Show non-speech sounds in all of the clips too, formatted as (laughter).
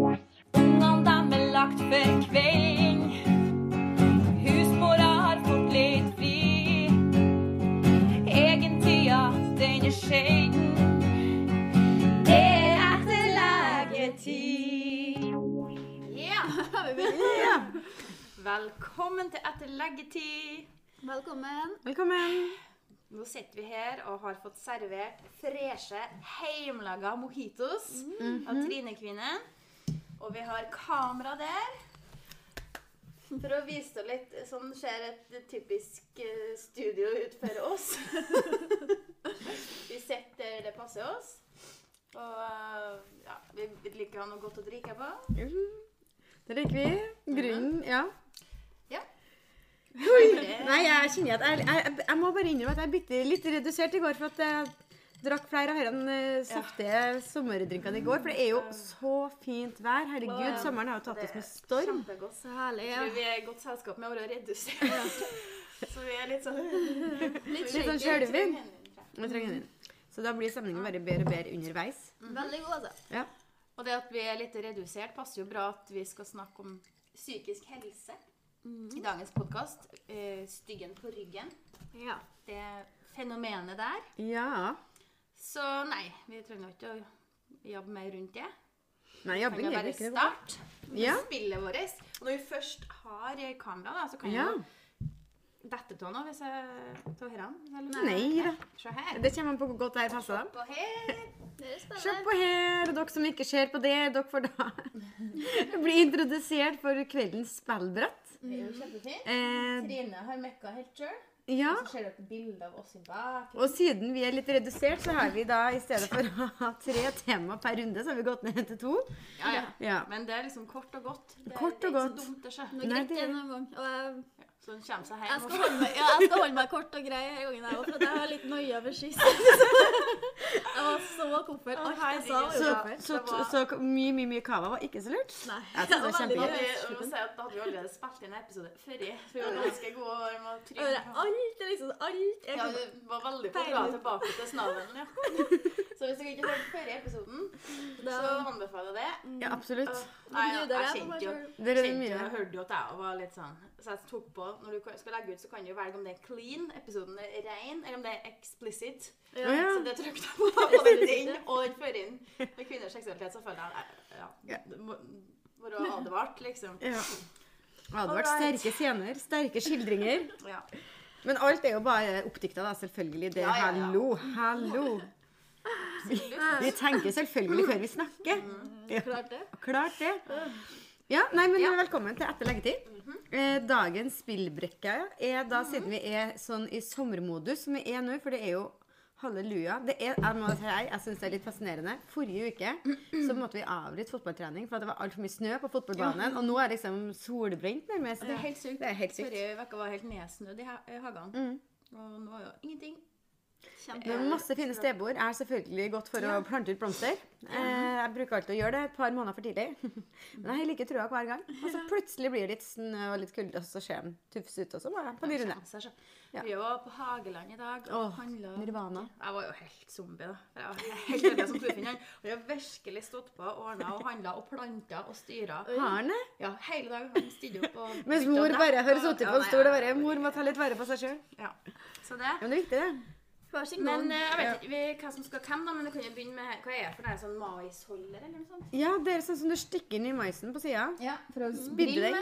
Ungene dem er lagt for kvelding. Husmora har fått litt fri. Egentida, den er sjelden. Det er etter legetid. (laughs) Velkommen til Etter leggetid. Velkommen. Velkommen. Nå sitter vi her og har fått servert freshe, hjemmelaga mojitos av Trine-kvinnen. Og vi har kamera der. For å vise deg litt Sånn ser et typisk eh, studio ut for oss. vi sitter der det passer oss. Og eh, ja, vi liker å ha noe godt å drikke på. Det liker vi. Grunnen, ja. Ja. Nei, jeg kjenner at jeg, jeg, jeg må bare innrømme at jeg er bitte litt redusert i går for at jeg drakk flere av de saftige sommerdrinkene i går. For det er jo så fint vær. Herregud, sommeren har jo tatt oss med storm. Kjempegodt. Så herlig. Jeg Ja. tror vi er i godt selskap med å være redusert. (laughs) Så vi er litt sånn Litt Litt sånn skjelven. Jeg trenger den. Så da blir stemningen bare bedre og bedre underveis. Veldig god, altså. Ja. Og det at vi er litt redusert, passer jo bra at vi skal snakke om psykisk helse i dagens podkast. Eh, styggen på ryggen. Ja. Det fenomenet der. ja. Så nei, vi trenger ikke å jobbe mer rundt det. Nei, Vi jabbing ikke det. bare starte med Ja. spillet vårt. Og når vi først har kamera, da, så kan Ja. jo dette av noe hvis jeg tar her. Nei da. Se her. Det kommer an på hvor godt det her passer dem. På her. Er Se på her, dere som ikke ser på det, dere får da (laughs) bli introdusert for kveldens spillbrett. Det er jo kjempefint. Eh, Trine har mekka helt sjøl. Ja, Og så ser du et bilde av oss i bak. og siden vi er litt redusert, så har vi da i stedet for å ha tre tema per runde, så har vi gått ned til to. Ja, ja. Ja. Men det er liksom kort og godt. Det, Kort det er ikke godt. så dumt, det. skjer. Nå Nei, det- gang. Og jeg, Så den kommer seg jeg, skal holde meg, ja, jeg skal holde meg kort og grei denne gangen, jeg òg, for jeg har litt noia over sist. (laughs) Jeg var så koffert. Alt jeg sa. Så, var Ja, så, så, var- så, mye, mye mye kava var ikke så lurt. Nei. Jeg (laughs) det var kjempegøy. si da hadde vi allerede spilt inn en episode før. For vi var ganske gode og varme var Og det trygge. Alt er liksom Alt er Ja, vi var veldig på å dra tilbake til snavelen, ja. (laughs) Så hvis dere ikke hørte i episoden, så anbefaler jeg det. Ja, absolutt. Nei, jeg, bjuder jeg kjente jo kjente jo, jeg hørte jo at jeg var litt sånn Så jeg tok på Når du skal legge ut, så kan du velge om det er clean, episoden er rein, eller om det er explicit. Ja. ja. Så det trykket jeg på. Både den og den før inn med kvinners seksualitet, så føler jeg ja, må være advart, liksom. Ja. Advart Right. sterke scener, sterke skildringer. (laughs) Ja. Men alt er jo bare oppdikta, da, selvfølgelig. Det Ja, ja, ja. hallo, hallo. Vi, vi tenker selvfølgelig før vi snakker. Mm, Klart det. klart det. Ja, nei, men Ja. velkommen til Etter leggetid. eh, dagens spillbrikke er da, siden vi er sånn i sommermodus som vi er nå, for det er jo Halleluja. Det er, jeg må si, jeg syns det er litt fascinerende. Forrige uke så måtte vi avbryte fotballtrening for at det var altfor mye snø på fotballbanen. Og nå er det liksom solbrent nærmest. Det er helt sykt. Det er helt sykt. Forrige uke var helt nedsnødd i hagene. Mm. Og nå er jo ingenting. Kjempe. Er masse fine stebord er selvfølgelig godt for å plante ut blomster. Eh, jeg bruker alltid å gjøre det et par måneder for tidlig. (laughs) Men jeg har like trua hver gang. Og så plutselig blir det litt snø og litt kulde, og så ser den tufs ut, og så jeg på ny runde. Ja. Vi var på Hageland i dag og Åh, handla nirvana. Jeg var jo helt zombie, da. Jeg var helt ødelagt som storfinner. Og jeg har virkelig stått på, ordna og handla og planta og styra. Har han det? Ja, hele dagen. Han stilte opp og Mens mor bare har og- sittet på en stol og bare Mor må ta litt vare på seg sjøl. Ja. Så det. Ja, men det er viktig, det. Hver sin Men eh, jeg vet ikke vi, hva som skal hvem, da. Men du kan jo begynne med Hva er det for det? Det Sånn maisholder eller noe sånt? Ja, det er sånn som du stikker inn i maisen på sida. Ja, for å Spidde deg.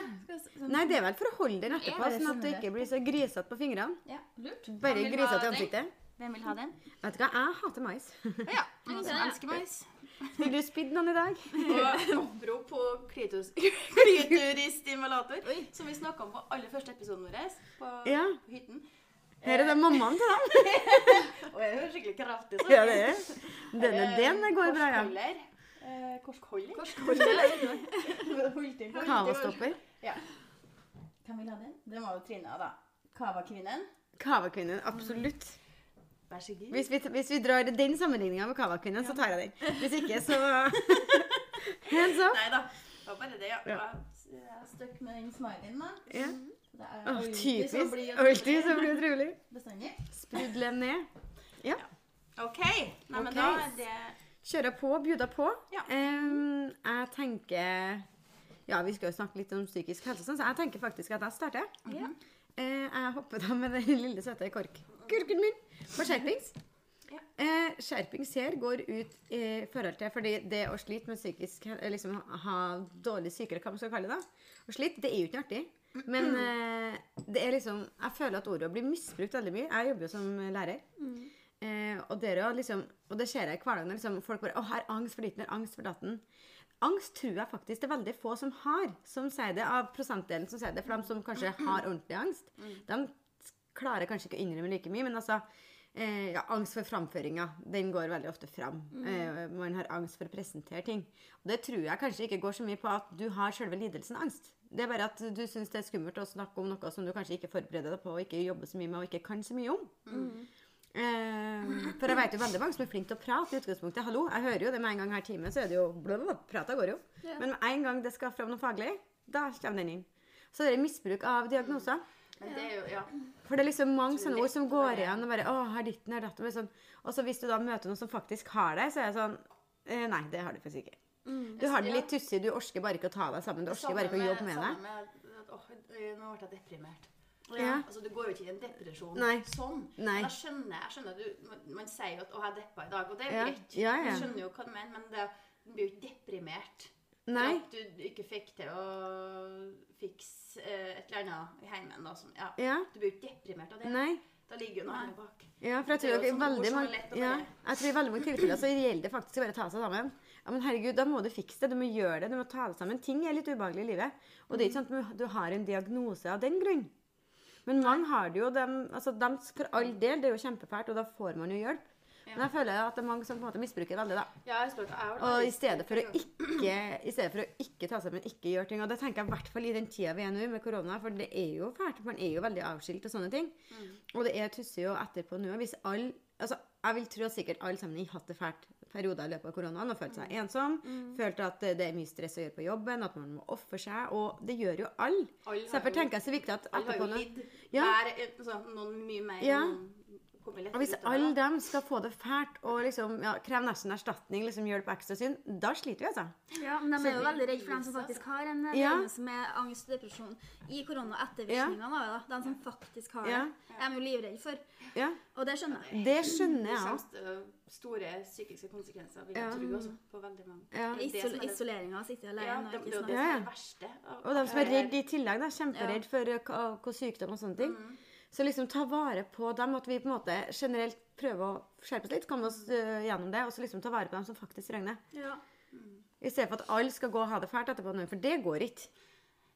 Sånn. Nei, det er vel for å holde den etterpå, Er sånn at du ikke blir så grisete på fingrene. Ja, lurt. Bare grisete i ansiktet. Hvem vil ha den? Vet du hva, jeg hater mais. Ja, jeg (laughs) elsker mais. (laughs) Vil du spidde noen i dag? (laughs) Og apropos klitorisstimulator, som vi snakka om på aller første episoden vår på, Ja. på hytten. Her er det mammaen til dem. (laughs) Og jeg er skikkelig kraftig Så. Ja, det er. Denne, den går bra, ja. Korskholder. Eh? Korsholder. (laughs) Kavastopper. Ja. Hvem vil ha den? Den var jo Trina, da. Kavakvinnen. Kavakvinnen, absolutt. Vær så god. Hvis vi, hvis vi drar den sammenligninga med Kavakvinnen, så tar jeg den. Hvis ikke, så (laughs) Hands up. Nei da. Det var bare det, ja. Ja. Jeg er stuck med den smileyen, da. Ja. Det er så typisk. blid og Alltid så blir det trivelig. Bestandig. Sprudle ned. Ja. OK. Nei, men okay. da er det Kjøre på, bjuda på. Ja. Um, jeg tenker Ja, vi skal jo snakke litt om psykisk helse, sånn, så jeg tenker faktisk at jeg starter. Mm -hmm. uh, jeg hopper da med den lille søte korkkurken min på skjerpings. Ja. Eh, skjerpings her går ut i forhold til fordi det å slite med psykisk eh, liksom ha dårlig sykere, hva man skal kalle det, da, å slite, det er jo ikke artig. Men eh, det er liksom Jeg føler at ordet blir misbrukt veldig mye. Jeg jobber jo som lærer. Eh, og, er jo liksom, og det ser jeg i hverdagen. Liksom, folk bare 'Å, her angst for ditten, har angst for datten'. Angst tror jeg faktisk det er veldig få som har, som sier det, av prosentdelen som sier det. For dem som kanskje har ordentlig angst, de klarer kanskje ikke å innrømme like mye. Men altså, eh, ja, angst for framføringa, den går veldig ofte fram. Eh, man har angst for å presentere ting. Og det tror jeg kanskje ikke går så mye på at du har selve lidelsen angst. Det er bare at du syns det er skummelt å snakke om noe som du kanskje ikke forbereder deg på, og ikke jobber så mye med, og ikke kan så mye om. Eh, for jeg vet jo veldig mange som er flinke til å prate i utgangspunktet. Hallo, jeg hører jo det med en gang her time, så er det jo blablabla, Prata går jo. Yeah. Men med en gang det skal fram noe faglig, da kommer den inn. Så det er misbruk av diagnoser. Men det er jo Ja. For det er liksom mange sånne ord som går igjen og bare Å, her ditten, her datten. Sånn. Og så hvis du da møter noen som faktisk har det, så er jeg sånn eh, Nei, det har du faktisk ikke. Mm. Du har det litt tussig, du orker bare ikke å ta deg sammen. Du orker bare ikke å jobbe med det. Sammen med at, åh, eh, nå ble jeg deprimert. Ja. Altså, Du går jo ikke i en depresjon Nei. sånn. Nei. Jeg skjønner, jeg skjønner du, man, man sier jo at 'å, jeg deppa i dag', og det er jo Ja. greit. Ja, ja. Jeg skjønner jo hva du mener, men det, du blir jo ikke deprimert. For Nei. At du ikke fikk til å fikse eh, et eller annet i heimen. Da, som, ja. Ja. Du blir ikke deprimert av det. Nei. Da ligger jo noe her bak. Ja, for jeg Det er tror sånne ord veldig er mange, ja, jeg tror i veldig mange tilfeller så gjelder det faktisk å bare ta seg sammen. Ja, men herregud, da må du fikse det. Du må gjøre det. Du må ta det sammen. Ting er litt ubehagelig i livet. Og det er ikke sånn at du har en diagnose av den grunn. Men mange har det jo. Dem, altså, dem, for all del, det er jo kjempefælt, og da får man jo hjelp. Men jeg føler at det er mange som på en måte misbruker det veldig, da. Ja, jeg spurte, jeg Og i stedet for å ikke, i stedet for å ikke ta seg men ikke gjøre ting. Og det tenker jeg i hvert fall i den tida vi er nå med korona, for det er jo fælt. Man er jo veldig avskilt og sånne ting. Og det er tussig jo etterpå nå. Hvis alle Altså, jeg vil tro at sikkert alle sammen har hatt det fælt perioder i løpet av koronaen og følt seg ensom. Følt at det er mye stress å gjøre på jobben, at man må ofre seg. Og det gjør jo alle. All Så derfor tenker jeg så viktig at Alle har etterpå jo lidd. Ja. Hver, altså, noen mye mer. Ja. Noen lettere Og hvis det, alle dem skal få det fælt og liksom ja, kreve nesten erstatning, liksom hjelp ekstra synd, da sliter vi, altså. Ja, men de er jo veldig redde for dem som faktisk har en eh, Ja. diagnose med angst og depresjon i korona og ettervirkningene av det. da. De som faktisk har Ja. det. De er jo livredde for. Ja, Og det skjønner jeg. det skjønner jeg òg. store psykiske konsekvenser, vil jeg Ja. tro, også, på veldig mange. Ja. Det det Isol er det- Isoleringa, sitte Ja, alene det, og det ikke er jo det snakke. som er det verste. Og de som er redde i tillegg, da, kjemperedd for uh, hva sykdom og sånne ting. Så liksom ta vare på dem, at vi på en måte generelt prøver å skjerpe oss litt, komme oss uh, gjennom det, og så liksom ta vare på dem som faktisk trenger det. Ja. I stedet for at alle skal gå og ha det fælt etterpå nå, for det går ikke.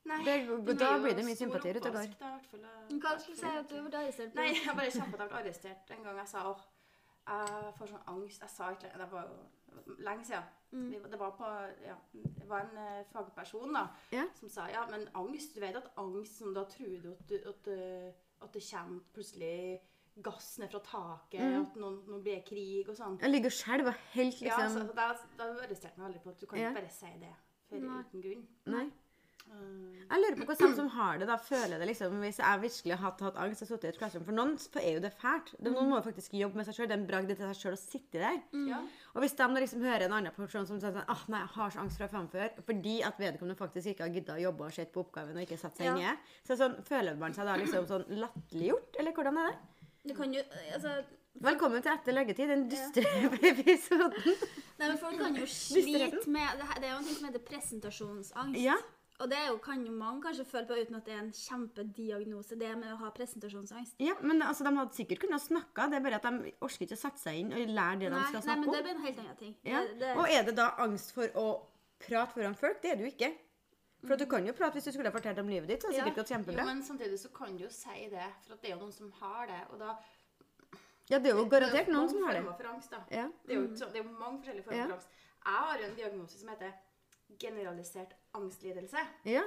Nei, Det- da blir det mye sympati ute og går. Men Hva skulle du si at du ble arrestert på? Nei, jeg bare kjempet at jeg ble arrestert en gang jeg sa åh, jeg får sånn angst. Jeg sa ikke det var jo lenge siden. Mm. det var på, ja, det var en uh, fagperson da, Ja. som sa ja, men angst, du vet at angst, som da truer du at, at, eh, at det kommer plutselig gass ned fra taket, at nå, nå blir det krig og sånn. Jeg ligger og helt Ja, liksom så det da arresterte meg veldig på at du kan Ja. ikke bare si det for uten grunn. Nei. Mm. Jeg lurer på hvordan de som har det, da føler det liksom Hvis jeg virkelig har hatt, hatt angst og sittet i et klasserom For noen for er jo det fælt. De, noen må jo faktisk jobbe med seg sjøl. Det er en bragd til seg sjøl å sitte der. Ja. Og hvis de liksom hører en annen person som sier sånn ah, nei, jeg har så angst fra framfør, fordi at vedkommende faktisk ikke har gidda å jobbe og sett på oppgaven og ikke satt seg Ja. inn i det, så sånn, føler man seg da liksom sånn latterliggjort? Eller hvordan er det? Du kan jo Altså Velkommen til Etter leggetid, den dystre (laughs) episoden. Nei, men Folk kan jo slite med Det, det er jo en ting som heter presentasjonsangst. Ja. Og det er jo, kan jo mange kanskje føle på uten at det er en kjempediagnose, det med å ha presentasjonsangst. ja, men altså, de hadde sikkert kunnet snakke, det er bare at de orker ikke å sette seg inn og lære det de skal snakke om. nei, men det er blir en helt annen ting. Ja. Det, det, Og er det da angst for å prate foran folk? Det er det jo ikke. For at du kan jo prate hvis du skulle ha fortalt om livet ditt. Så det Ja. sikkert gått Jo, men samtidig så kan du jo si det, for at det er jo noen som har det. Og da Ja, det er jo garantert er jo noen som har det. for angst, da. Ja. Det er jo, så, det er mange forskjellige former Ja. for angst. Jeg har jo en diagnose som heter generalisert angstlidelse. Ja.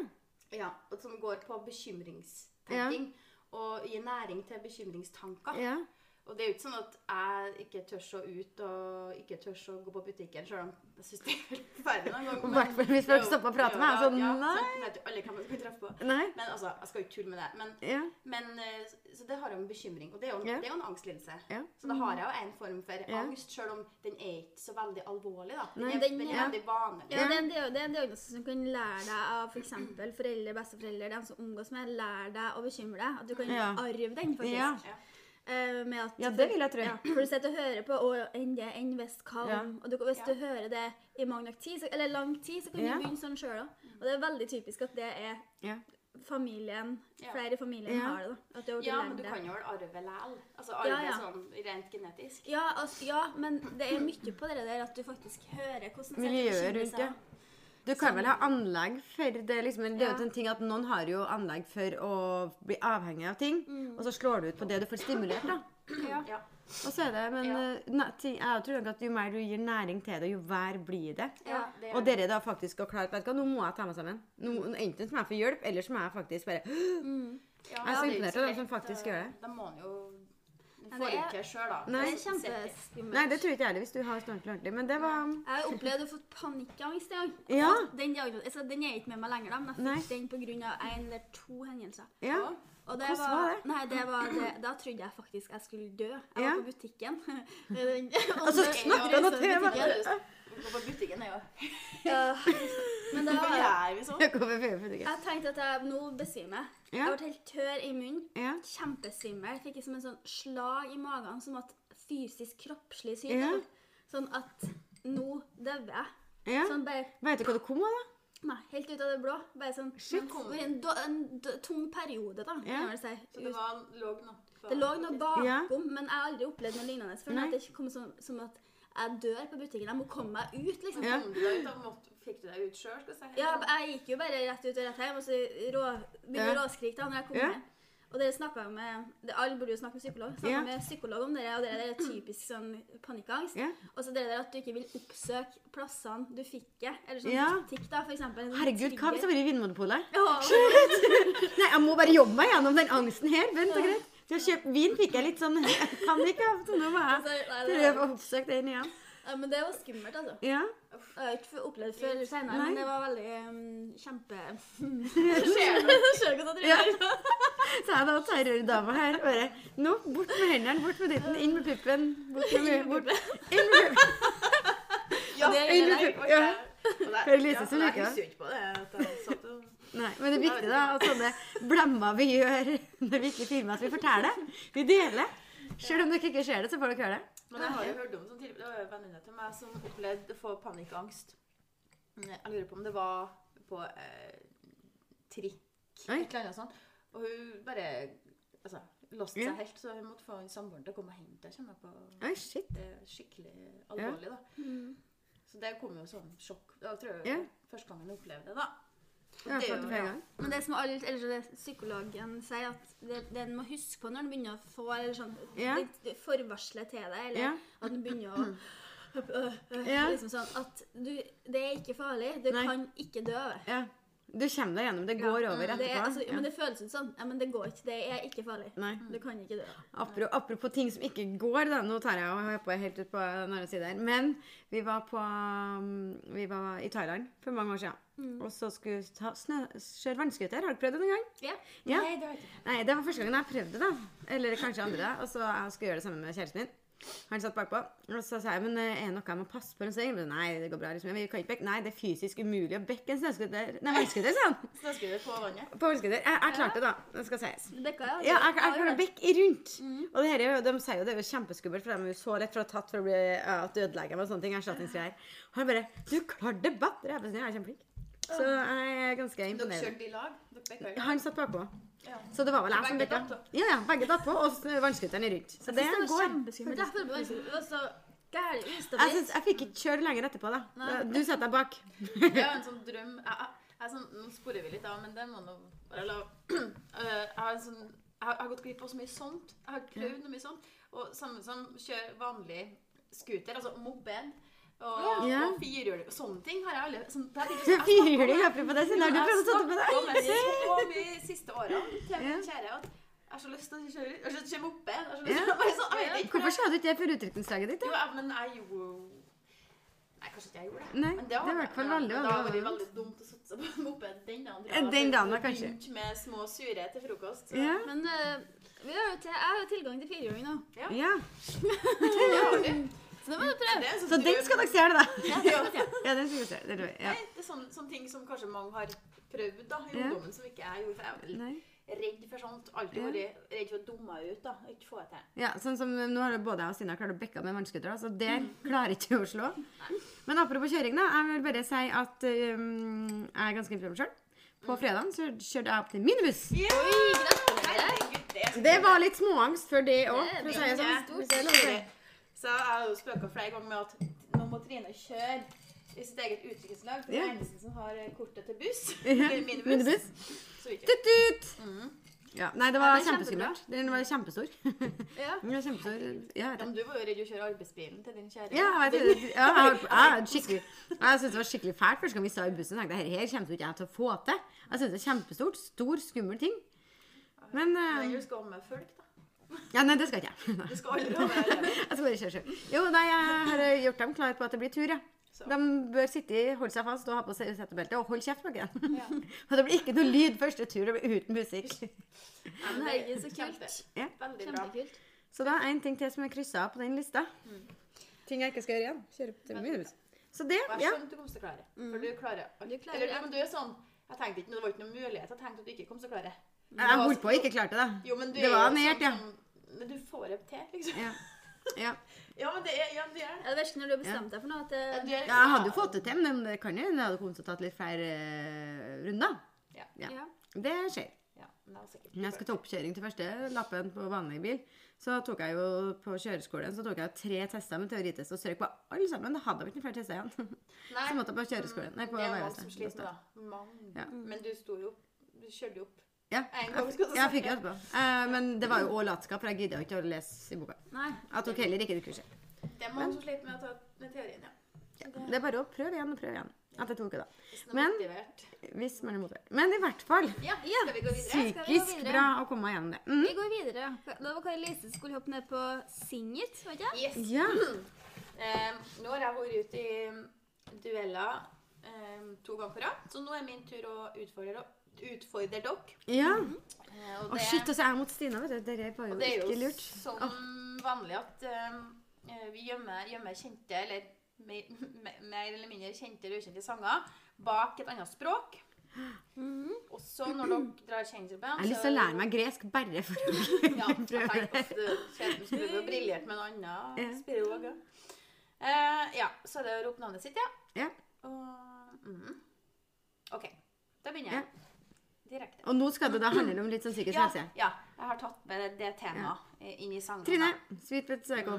Ja, og som går på bekymringstenking. Og gir næring til bekymringstanker. Ja. Og det er jo ikke sånn at jeg ikke tør å ut og ikke tør å gå på butikken, selv om jeg syns det er veldig forferdelig noen ganger. I hvert fall hvis folk stopper å prate med meg, så ja, nei. sant, vet jo alle hvem man skal treffe på. Nei. Men altså, jeg skal jo ikke tulle med det. Men, Ja. men eh, så det har jeg jo en bekymring. Og det er jo, Ja. det er jo en angstlidelse. Ja. Så da har jeg jo en form for Ja. angst, selv om den er ikke så veldig alvorlig. da. Den Nei, er, den den veldig vanlig. Ja, det er jo, det er en diagnose som kan lære deg av f.eks. foreldre, besteforeldre, de som omgås med, lære deg å bekymre deg. At du kan Ja. arve den, faktisk. Ja. Eh, med at, Ja, det vil jeg tro. Ja, for du sitter og hører på og enn det, enn hvis hva Ja. Og du, hvis Ja. du hører det i mange nok tid, så, eller lang tid, så kan Ja. du begynne sånn sjøl òg. Og det er veldig typisk at det er Ja. familien Ja. Flere i familien Ja. har det. da. At du Ja, men du det. kan jo vel arve læl. Altså arve Ja, ja. sånn rent genetisk. Ja, altså, ja, men det er mye på det der at du faktisk hører hvordan Miljøet rundt det. Du kan vel ha anlegg for det, liksom, det er jo Ja. en ting at noen har jo anlegg for å bli avhengig av ting, og så slår du ut på det du får stimulert, da. Ja. Ja. Og så er det, men Ja. eh, na- ting, jeg tror nok at jo mer du gir næring til det, jo vær blir det. Ja, det Og dere da faktisk har klare, vet du hva, nå må jeg ta meg sammen. Nå, enten som må jeg få hjelp, eller så må jeg faktisk bare Ja, Jeg er så imponert over dem som faktisk eh, gjør det. Da må man jo får det ikke sjøl, da. Nei. Det er kjempeskummelt. Nei, det tror ikke jeg heller, hvis du har sånn ordentlig. Men det var Jeg har opplevd å få panikkangst i dag. Ja. Den, altså, den er ikke med meg lenger, da, men jeg Nei. fikk den pga. en eller to hendelser. Ja. Og det Hvordan var det? Nei, det var det, Da trodde jeg faktisk jeg skulle dø. Jeg Ja. var på butikken. (laughs) Og så det- snakket det- han det- til meg. butikken. Gå på butikken Ja. (laughs) Men da Hvorfor gjør vi sånn? (laughs) Jeg gjør vi det. Jeg tenkte at jeg nå besvimer. Ja. Jeg ble helt tørr i munnen. Ja. Kjempesvimmel. Fikk liksom en sånn slag i magen som at fysisk kroppslig sykdom. Ja. Sånn at nå dauer jeg. Ja. Sånn bare Vet du hva det kom av, da? Nei, helt ut av det blå. Bare sånn Shit. En, do- en do- tung periode, da. Ja. jeg vel si. Så det var, lå noe Det lå noe bakom, Ja. men jeg har aldri opplevd noe lignende før. At det kom som, som at jeg dør på butikken. Jeg må komme meg ut, liksom. Ja. Fikk du deg ut sjøl, si? Ja, jeg gikk jo bare rett ut og rett hjem, og så rå, begynte Ja. råskrik da når jeg kom Ja. hjem. Og dere snakket med, det, Alle burde jo snakke med psykolog. Snakka Ja. med psykolog om dere, og dere der er typisk sånn panikkangst. Ja. Og så det der at du ikke vil oppsøke plassene du fikk det. Eller sånn Ja. butikk, da, for eksempel. en Herregud, hva hvis jeg det var i Vinmonopolet? Ja, (laughs) Nei, jeg må bare jobbe meg gjennom den angsten her. Vent og greit. Til å kjøpe vin fikk jeg litt sånn (laughs) panikk av, så nå må altså, jeg det, prøve å oppsøke den igjen. ja, men det var skummelt, altså. Ja. Jeg har ikke opplevd det før senere, Nei. men det var veldig um, kjempe... Skjer det? Det dere Ja. Så jeg da terrordama her bare Nå, bort med hendene, bort med ditten, inn med puppen. Bort med bort. Inn med puppen. Ja, er inn med det. puppen. Ja. Det- Hører Lise ja, som Jeg liker det. husker jo ikke på det. Nei, men det er viktig da at sånne blemmer vi gjør når vi ikke filmer, at vi forteller. Vi deler. Selv om dere ikke ser det, så får dere høre det. Men jeg har jo hørt om sånn tidligere, det var en venninne til meg som opplevde å få panikkangst. Jeg lurer på om det var på eh, trikk, et eller annet sånt. Og hun bare altså, låste seg helt, så hun måtte få en samboeren til å komme og hente henne. Oi, shit. Det er skikkelig alvorlig, da. Så det kom jo sånn sjokk. Da tror jeg Ja. første gangen jeg opplevde det, da. Har det er jo- ja. Men det som alle, eller det psykologen sier, at det, det en må huske på når en begynner å få eller sånn, Ja. forvarselet til deg, eller Ja. at en begynner å (clears throat) øh, øh, Ja. liksom sånn, At du, det er ikke farlig. Du Nei. kan ikke dø. Ja. Du kommer deg gjennom. Det går over Det er, etterpå. altså, Ja. Men det føles ut sånn. Ja, men det går ikke. Det er ikke farlig. Nei. Du kan ikke dø. Apropos, apropos ting som ikke går, da. Nå tar jeg og hører på helt ut på den andre siden her. Men vi var, på, um, vi var i Thailand for mange år siden. Og så skulle vi ta snø, kjøre vannscooter. Har du prøvd det noen gang? Ja. Ja. Nei, det har jeg ikke. Nei, det var første gangen jeg prøvde det. Eller kanskje andre. Og så jeg skulle gjøre det sammen med kjæresten min. Han satt bakpå. Og så sa jeg men eh, er det noe jeg må passe på? Sa Nei, det går bra. liksom. Vi kan ikke bekke. Nei, det er fysisk umulig å bekke en snøscooter. Nei, vannscooter, sa han. Snøscooter på vannet. På vannscooter. Jeg, jeg klarte det, da. Det skal sies. Bekka, ja. Ja, jeg, jeg har kan bekke rundt. Og det her er de sier jo det er jo kjempeskummelt, for de er jo så rett for å ha tatt for å bli ja, at du ødelegger og sånne ting. erstatningsgreier. Og han bare 'Du klarte det bedre!' Jeg jeg er kjempeflink. Så jeg er ganske Dere kjørte i lag? Dere bekka i lag? Han satt bakpå. Ja. Så det var vel jeg som på? Ja, ja, begge datt på, og så vannscooteren er rundt. Så det det var går. kjempeskummelt. Jeg følte det var så Jeg, synes, jeg fikk ikke kjøre lenger etterpå, da. Nei. Du setter deg bak. Jeg har en sånn drøm jeg, jeg, er sånn, Nå sporer vi litt av, men det må nå bare la (clears throat) Eh, Jeg har sånn jeg har, jeg har gått glipp av så mye sånt. Jeg har prøvd noe mye sånt. Og samme som kjøre vanlig scooter, altså moped. Og, Ja. og firhjuling Sånne ting har jeg aldri sånn, (laughs) Firhjuling? jeg prøver jeg apropos det. Siden har du Jeg prøvd å sette det på det? deg? om det så mye de siste årene til min kjære at Jeg har så lyst til å kjøre Jeg har så lyst til å kjøre moped. Jeg har så lyst til å bare sånn, jeg vet ikke. Hvorfor sa du ikke det før utrykningslaget ditt? Jo, da? ja, men jeg gjorde Nei, kanskje ikke jeg gjorde det. Nei, Men det var i hvert fall veldig, men Det veldig dumt å satse på moped den dagen. Den dagen, da, kanskje. Begynt med små sure til frokost. Så. Ja. Men uh, vi har jo til, jeg har jo tilgang til firehjuling nå, Ja. ja. (laughs) Det så det må du prøve. Det sånn Så den skal dere se, da. Ja, det (laughs) den skal vi se. Det. Ja. Nei, det er sånne, sånne ting som kanskje mange har prøvd da, i Ja. ungdommen, som ikke jeg gjorde. For jeg var redd for sånt. Alltid Ja. vært redd for å dumme meg ut. da, Ikke få det til. Ja, sånn som Nå har både jeg og Stina klart å bekke med vannskuter, så der klarer ikke å slå. Men apropos kjøring, da. Jeg vil bare si at um, jeg er ganske imponert sjøl. På fredagen så kjørte jeg opp til minibuss. Gratulerer. Det så Det var litt småangst for det òg, Det for å si det sånn. Så jeg har jo spøka flere ganger med at nå må Trine kjøre i sitt eget utviklingslag. For det er er eneste som har eh, kortet til buss. Ja, (laughs) minibuss. Minibuss. Så vidt jeg Tut, tut. Mhm. Ja, nei, det Ja, var det er kjempeskummelt. Den var kjempestor. (laughs) Ja. Den var kjempestor. Ja, Ja, men du var jo redd å kjøre arbeidsbilen til din kjære. Ja, jeg, vet det. ja, jeg, har- jeg, skikkelig, (laughs) jeg syntes det var skikkelig fælt første gang vi sa i bussen. Jeg tenkte, her kommer ikke jeg til å få til. Jeg synes det er kjempestort. Stor, skummel ting. Men Men eh, du skal med folk, da. Ja, nei, det skal ikke jeg. Du skal aldri ha. (laughs) Jeg skal bare kjøre sjøl. Jo, nei, jeg har gjort dem klar på at det blir tur, ja. Så. De bør sitte, i- holde seg fast og ha på seg setebelte og holde kjeft bak den. Ja. (laughs) Og det blir ikke noe lyd første tur, det blir uten musikk. (laughs) Ja, Men det er så kult. Ja. Veldig bra. Kjempekult. Så det er én ting til som er kryssa av på den lista. Ting jeg ikke skal gjøre igjen. Kjøre opp til minus. Så det, jeg ja. skjønner du kommer til å klare. For du klarer alt. Du klarer Eller det. men du er sånn Jeg tenkte ikke, Det var ikke noen mulighet. Jeg tenkte at du ikke kom til å klare. Jeg holdt på å ikke klarte det. Jo, men du Det var jo nært, ja. sånn som Men du får det til, liksom. Ja. (laughs) ja. Ja, men det er, ja, det er det. Ja, det verste når du har bestemt deg for noe, at Ja, er- Ja, jeg hadde jo fått det til, men det kan jo hende jeg hadde kommet til å tatt litt flere uh, runder. Ja. Ja. ja. Det skjer. Ja, det. Når jeg skal ta oppkjøring til første lappen på vanlig bil, så tok jeg jo på kjøreskolen så tok jeg tre tester med teoritest og strøk på alle sammen. Da hadde jeg ikke flere tester igjen. (laughs) Nei, Så måtte jeg på kjøreskolen. Nei, på det er mange som sliter da. Mange. Ja. Men du sto jo opp. Du kjørte jo opp. Ja, jeg, jeg fikk jo etterpå. Eh, men det var jo òg latskap, for jeg gidda ikke å lese i boka. Nei. Jeg tok heller ikke det kurset. Det er mange som sliter med å ta med teorien, ja. Ja, det, er bare å prøve igjen og prøve igjen. Etter to uker, da. Men- Hvis man er motivert. Men i hvert fall Ja, skal vi gå videre? Skal vi gå psykisk bra å komme gjennom det. Mm. Vi går videre. Det var Kari Lise som skulle hoppe ned på Singit, var ikke? Yes. Ja. Eh, nå har jeg vært ute i dueller um, to ganger på rad, så nå er min tur å utfordre, utfordre dere. ja. Eh, og shit, og så er jeg mot Stina, vet du. Det var jo det er jo ikke lurt. sånn vanlig at uh, vi gjemmer, gjemmer kjente, eller mer, mer eller mindre kjente eller ukjente sanger bak et annet språk. Og så når dere drar kjensel Jeg har lyst til å lære meg gresk bare for å (laughs) ja, jeg prøve det. du skulle briljert med en annen Ja. spirolog. ja. Eh, ja, så er det å rope navnet sitt, ja. Ja. Og mm. OK. Da begynner jeg. Direkte. Og nå skal det da handle om litt sånn psykisk Ja, helse. ja, jeg har tatt med det, temaet ja. inn i sangen. Trine, da. sweet but (laughs) psycho.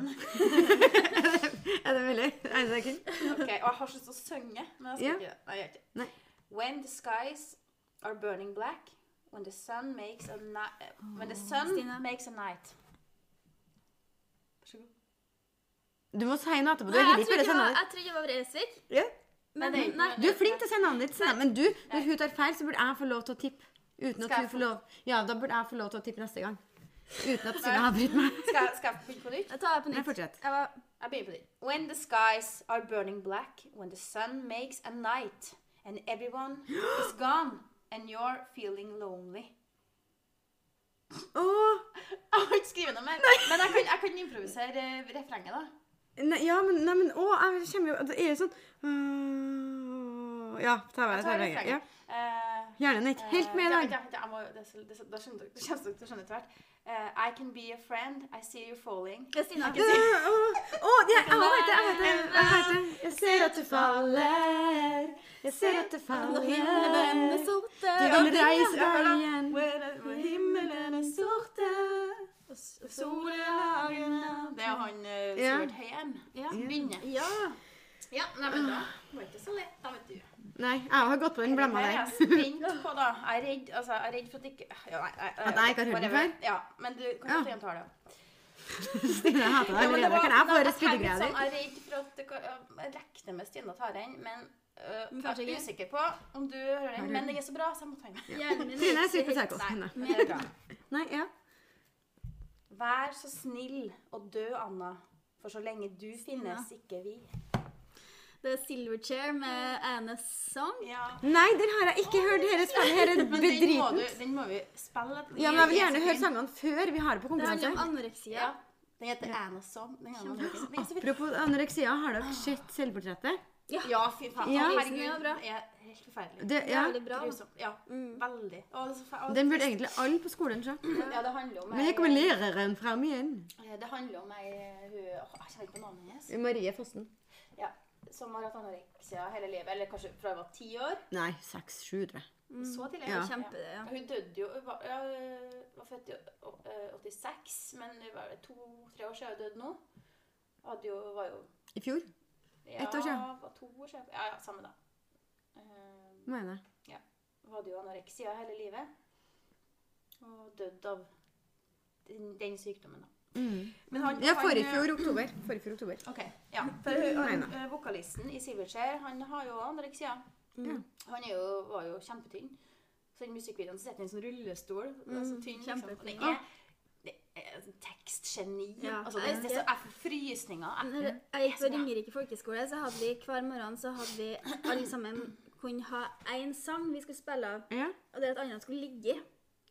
er det mulig? Er det kun? Ok, Og jeg har så lyst til å synge, men jeg skal Ja. ikke det. Nei, jeg gjør ikke. Nei. When the skies are burning black, when the sun makes a night When the sun Stine. makes a night. Vær så god. Du må si noe etterpå. Du Nei, er jeg trodde sender jeg trodde det var Vresvik. ja. Men, det er nei. Du er flink til å si navnet ditt, men du, når hun tar feil, så burde jeg få lov til å tippe. Uten at hun får lov Ja, da burde jeg få lov til å tippe neste gang. Uten at Stina avbryter meg. (laughs) Skal, skal jeg begynne på nytt? Jeg tar det på Nei, fortsett. Jeg var, Jeg begynner på nytt. When the skies are burning black, when the sun makes a night, and everyone is (gasps) gone, and you're feeling lonely. Åh, (laughs) Jeg har ikke skrevet noe mer, men jeg kan, jeg kan improvisere eh, refrenget, da. nei, ja, men, nei, men å, jeg kommer jo Det er jo sånn øh, Ja, ta meg. Ta vei meg. Ja. Eh, Hjernen er ikke helt med i Eh, dag. da skjønner du etter hvert. Uh, I can be a friend, I see you falling. Kristina. Jeg vet det, jeg ser at du faller. Jeg ser at du himmelen er faller. sorte. Du vil reise deg igjen. When himmelen er sorte, og solen er Det er han uh, Ja. Sivert Høyem Ja. som begynner. Ja. Ja, nei, men da var det ikke så lett, da, vet du. Nei, jeg har gått på den blemma er der. jeg spent på, da. Jeg er redd, altså, jeg er redd for at ikke ja, nei, nei, At jeg ikke har hørt den før? Ja, men du kan Ja. jo ja. ta det. Stine, jeg hater deg (laughs) allerede. Kan jeg få sånn. Jeg er redd for at det kan, jeg regner med Stine tar den, men Uh, jeg er usikker på om du hører den. Men den? er så bra, så jeg må ta den med. Trine er super psycho. Nei, Nei. er bra. Ja. Vær så snill og dø, Anna. For så lenge du finnes, ikke vi. Det er Silverchair med Annes Song. Ja. Nei, den har jeg ikke hørt. Dette spillet her er Men den den må vi spille. Ja, men jeg vil gjerne høre sangene før vi har det på Det handler om konkurranse. anoreksia. Ja. Den heter Anna Song. Den den. Apropos anoreksia, har dere sett selvportrettet? Ja, fy faen. Ja. Herregud, Ja, det er helt forferdelig. Det, ja, Veldig bra. Ja, veldig. Fe- å, den burde egentlig alle på skolen se. Ja, det handler om Men her kommer læreren fram igjen. Eh, Det handler om ei hun Jeg kjenner ikke på navnet hennes. Marie Fossen. Ja, som har hatt anoreksia hele livet. Eller kanskje fra hun var ti år. Nei, seks-sju, tror jeg. Så tidlig. Ja. Kjempe, ja. Hun døde jo Hun var, ja, var født i eh, 86, men det var to-tre år siden hun døde nå. Hadde jo, var jo I fjor, ja, Ett år siden. var to år siden. Ja, ja, samme da. Um, mener jeg. Hun hadde jo anoreksia hele livet. Og døde av den, den sykdommen, da. Mm. Men han, Ja, han- forrige fjor oktober. Forrige fjor oktober. Ok, ja. For hun, han, eh, vokalisten i Silverchair, han har jo anoreksia. Mm. Han er jo, var jo kjempetynn. Så i musikkvideoen så sitter han i en sånn rullestol. Mm. så tynn, liksom. Det er, det er tekstgeni. Ja, altså, det, det er så jeg får frysninger. Når Jeg- jeg gikk på Ringerike folkeskole, så hadde vi hver morgen så hadde vi alle sammen kunne ha én sang vi skulle spille av, Ja. og det at andre skulle ligge i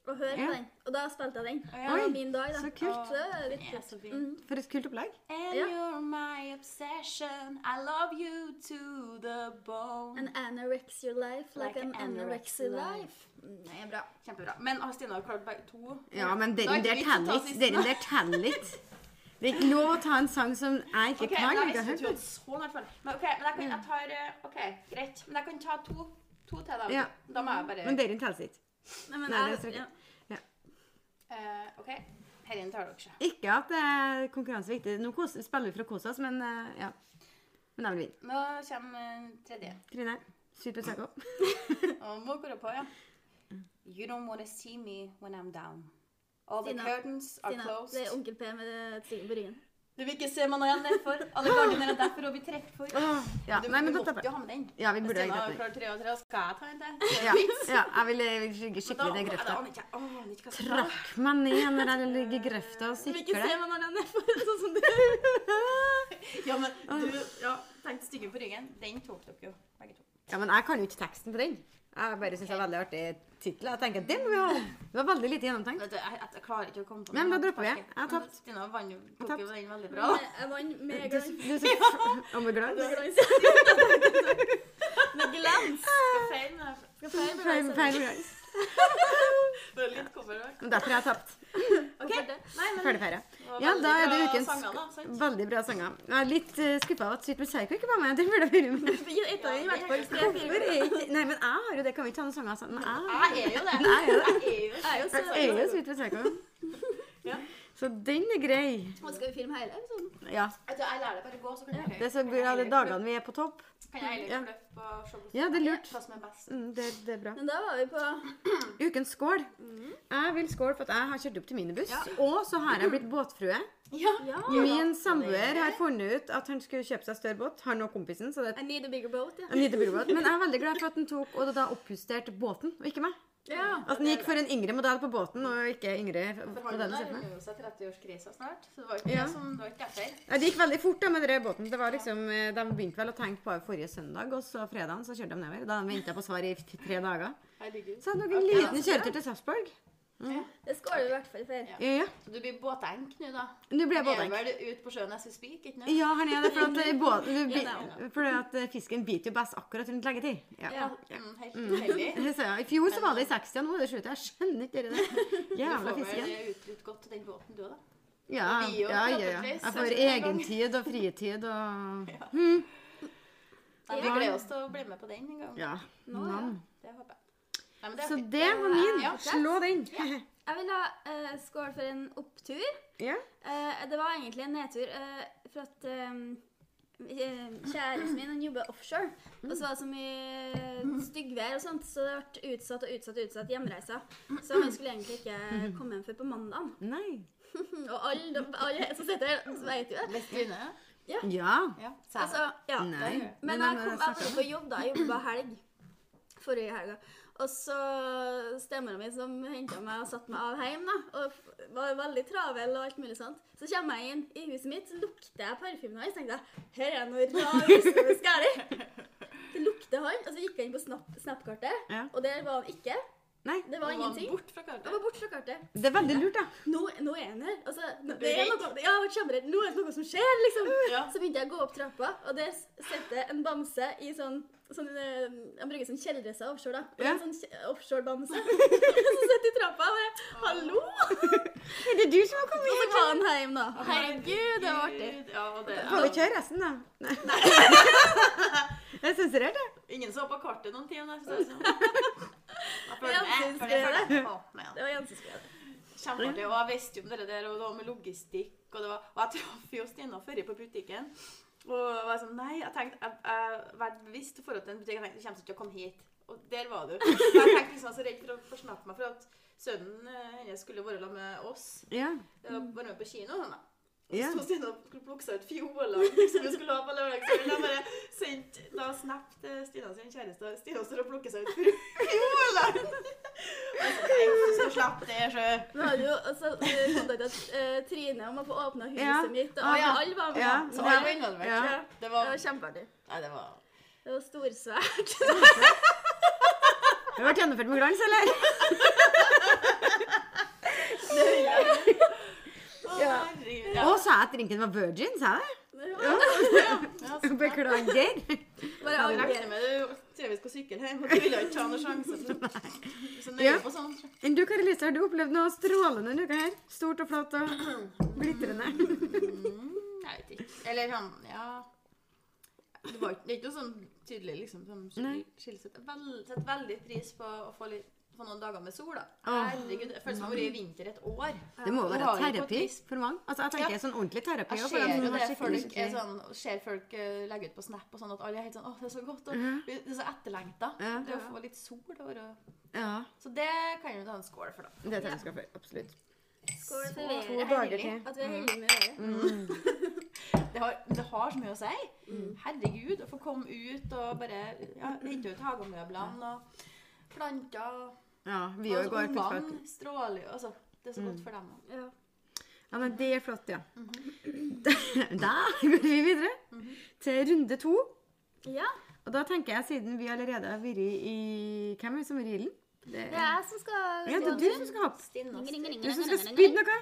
og høre Ja. på den. Og da spilte jeg den. Det ja. var Oi, min dag, da. så kult. Så det er litt kult. så fin. Mm. For et kult opplegg. And Ja. you're my obsession. I love you to the bone. An anorexia life like, Like an an anorexia life. Mm, Det er bra. Kjempebra. Men har Stina klart begge to? Ja, men Da er den ikke der vits å ta teller siste. Den der teller litt. Det er ikke lov å ta en sang som jeg ikke Ok, kan. jeg har hørt. ikke så nært forhold. Men ok, men jeg, kan, jeg tar eh, Ok, greit. Men jeg kan ta to, to til, da. Ja. Da må jeg bare Men Derin teller ikke. Nei, men Nei, det er jeg, så- ja. Uh, OK. Herren tar dere seg. Ikke at det er konkurranseviktig. Nå kos, spiller vi for å kose oss, men uh, ja. Men jeg vil vinne. Nå kommer eh, tredje. Trine, Super Psycho. (laughs) Og må gå på, ja. You don't wanna see me when I'm down. All the curtains are closed. det er onkel P med det på ryggen. Du vil ikke se meg når jeg er nedfor. Alle gardiner er derfor å bli trekker for. Ja. Du, Nei, men du måtte jo ha med den. Ja, vi burde har tatt den. klart tre og tre, skal jeg ta en til? (laughs) Ja, ja, jeg vil ligge skikkelig i da- grøfta. Trakk meg ned når jeg ligger i grøfta og Du vil ikke se meg når jeg er nedfor, (laughs) sånn som du. (laughs) Ja, men du ja, tenkte styggen på ryggen. Den tok dere jo, begge to. Ja, men jeg kan jo ikke teksten på den. Jeg bare syns det er veldig artig tittel. Jeg tenker, det må vi ha. Det var veldig lite gjennomtenkt. Du, jeg, jeg, jeg klarer ikke å komme på men da dropper vi. Jeg har Men tapt. Stina vant jo jo den veldig bra. Jeg vant med glans. du, så, (laughs) om med glans. Med glans. (laughs) Med glans. Skal feire men det. Skal feil med glans. Derfor har jeg tapt. Ok, nei, men Ferdig ferie. Ja, da er det ukens sanger da, veldig bra sanger. Jeg er litt uh, skuffa over at Super Psycho ikke var med. (laughs) Det burde vært med. Et av dem i hvert fall. Hvorfor er ikke Nei, men jeg har jo det. Kan vi ikke ha noen sanger sammen? Jeg er jo det. Jeg er jo Super Psycho. Ja. Så den er grei. Og skal vi filme hele episoden? Ja. Altså, jeg lar det bare gå, så kan jeg Det er så bra de dagene vi er på topp. Kan jeg heller Ja. kløppe og se på Ja, det er lurt. hva som er best. Mm, det, det er bra. Men da var vi på (clears throat) Ukens skål. Jeg vil skåle for at jeg har kjørt opp til minibuss. Og så har jeg blitt båtfrue. Ja. Ja. Min samboer har funnet ut at han skulle kjøpe seg større båt. Han og kompisen. så det I need a bigger boat, ja. I need a bigger boat. Men jeg er veldig glad for at han tok og da oppjusterte båten, og ikke meg. Ja. At den gikk for en yngre modell på båten, og ikke yngre For han meg. nærmer jo seg 30-årskrisa snart, så det var ikke Ja. som det var ikke derfor. Ja, det gikk veldig fort da med den båten. Det var liksom, eh, De begynte vel å tenke på det forrige søndag, og så fredagen så kjørte de nedover. Da venta på svar i tre dager. Herregud. Så hadde de en liten kjøretur til Sarpsborg. Det skåler du i hvert fall for. Ja. Ja, ja. Så du blir båtenk nå, da? Du ble båtenk. Er vel ut på sjøen as we speak, ikke nå? Ja, han er det, for at, båt, du, (laughs) Ja, for at eh, fisken biter jo best akkurat rundt leggetid. Ja. Ja. Mm, helt. Så, (laughs) I fjor så var det i 60, nå er det slutt. Jeg skjønner ikke det. (laughs) Du får vel utnytte godt den båten, du òg, da. Ja, ja, ja, ja. Jeg får egentid og fritid og Nei, vi gleder oss til å bli med på den en gang. Ja. Nå, ja. Det håper jeg. Nei, det Så det var min. Ja. Slå den. (laughs) Jeg vil ha uh, skål for en opptur. Ja. Uh, det var egentlig en nedtur. uh, for at eh, eh, kjæresten min han jobber offshore. Og så var det så mye styggvær og sånt, så det ble utsatt og utsatt og utsatt hjemreiser. Så han skulle egentlig ikke komme hjem før på mandag. Nei. (laughs) Og alle, alle som sitter her, så vet jo det. Visste Ja. Ja. Ja. Altså, ja. Nei. Men jeg kom jeg på jobb da. Jeg jobba helg. forrige helga. Og så stemora mi som henta meg og satte meg av hjem, da. Og var veldig travel og alt mulig sånt. Så kommer jeg inn i huset mitt, så lukter jeg parfymen hans. tenkte jeg, her er noe rar. Det lukter han. Og så gikk jeg inn på Snap Snap-kartet, Ja. og der var han ikke. Nei, Det var var ingenting. bort fra kartet. var bort fra kartet. det er veldig lurt, da. Nå, nå er han her. Altså, nå- det er noe, ja, jeg var kjemperedd. Nå er det noe som skjer, liksom. Ja. Så begynte jeg å gå opp trappa, og der sitter en bamse i sånn, sånn han Jeg bruker sånn kjeledresser offshore, da. Og Ja. En sånn offshore-bamse (laughs) som sitter i trappa og bare Hallo! (laughs) Er det du som har kommet Og så han hjem, da. Herregud, det var artig. Ja, det, det, Får vi kjøre resten, da? Nei. (laughs) Jeg er det. Ingen så på kartet noen tid. Det. Det var Jense. Kjempeartig. Og jeg visste jo om det der, og det var med logistikk. Og, det var, og jeg traff jo Stina før på butikken. Og jeg var sånn, nei, jeg tenkte, jeg, jeg var bevisst i forhold til en butikk. Jeg tenkte, du kommer ikke til å komme hit. Og der var du. (laughs) Jeg tenkte liksom, så redd for å forsnakke meg, for at sønnen eh, hennes skulle være sammen med oss. Ja. var bare med på kino. Sånn, da. Og Ja. så sto Stina og seg ut fioler som vi skulle ha på lørdagskvelden. Jeg bare sendte da snap til Stina sin kjæreste. Stina står og plukker seg ut fioler. Jeg skal slippe det, sjø. Vi hadde jo også kontakta uh, Trine om å få åpna huset Ja. mitt, og Ah, ja. alle var med. Ja, Så alle var involvert. Ja. Det Det var var kjempeartig. Nei, det var Det var storsvært. (laughs) Du vært gjennomført med glans, eller? (laughs) Å, Ja. herregud. Ja. Å, sa jeg at drinken var virgin, sa jeg (laughs) Ja, ja, (laughs) det? Beklager. Bare Jeg regner det, med du sier vi skal sykle hjem, og du ville ikke ta noen sjanse. Så, nøye Ja. på sånn. Enn du, Kari Lise, har du opplevd noe strålende denne uka her? Stort og flott og glitrende. Mm, (laughs) jeg vet ikke. Eller sånn, ja Det var ikke, det er ikke noe sånn tydelig liksom sånn ut. Jeg setter veldig pris på å få, litt, få noen dager med sol. da. Herregud, det føles som å ha vært i vinter et år. Det må være har jo fått terapi for mange. Altså, jeg tenker Ja. sånn ordentlig terapi. Jeg også ser for dem som jo har det skikkelig, folk er sånn, ser folk eh, legge ut på Snap og sånn at alle er helt sånn Å, det er så godt. Og, Mhm. Det er så etterlengta. Ja. Det å få litt sol. Det var, å- Ja, så det kan jo ta en skål for, da. det tror jeg skal få. Absolutt. Skål for været. dager til. At vi er heldige med været. Mm. (laughs) Det har, det har så mye å si. Herregud, å få komme ut og bare ja, hente ut hagemøblene og planter. Ja, vi òg går flott. ungene stråler jo. Altså, det er så Mm. godt for dem òg. Ja. Ja, men det er flott, ja. Mhm. (laughs) Da går vi videre til runde to. ja. Og da tenker jeg, siden vi allerede har vært i Hvem er det som er i ilden? Det er jeg som skal Ja, det er du som skal hoppe. Ring, ring, ring, ring, Du som skal spydde noe.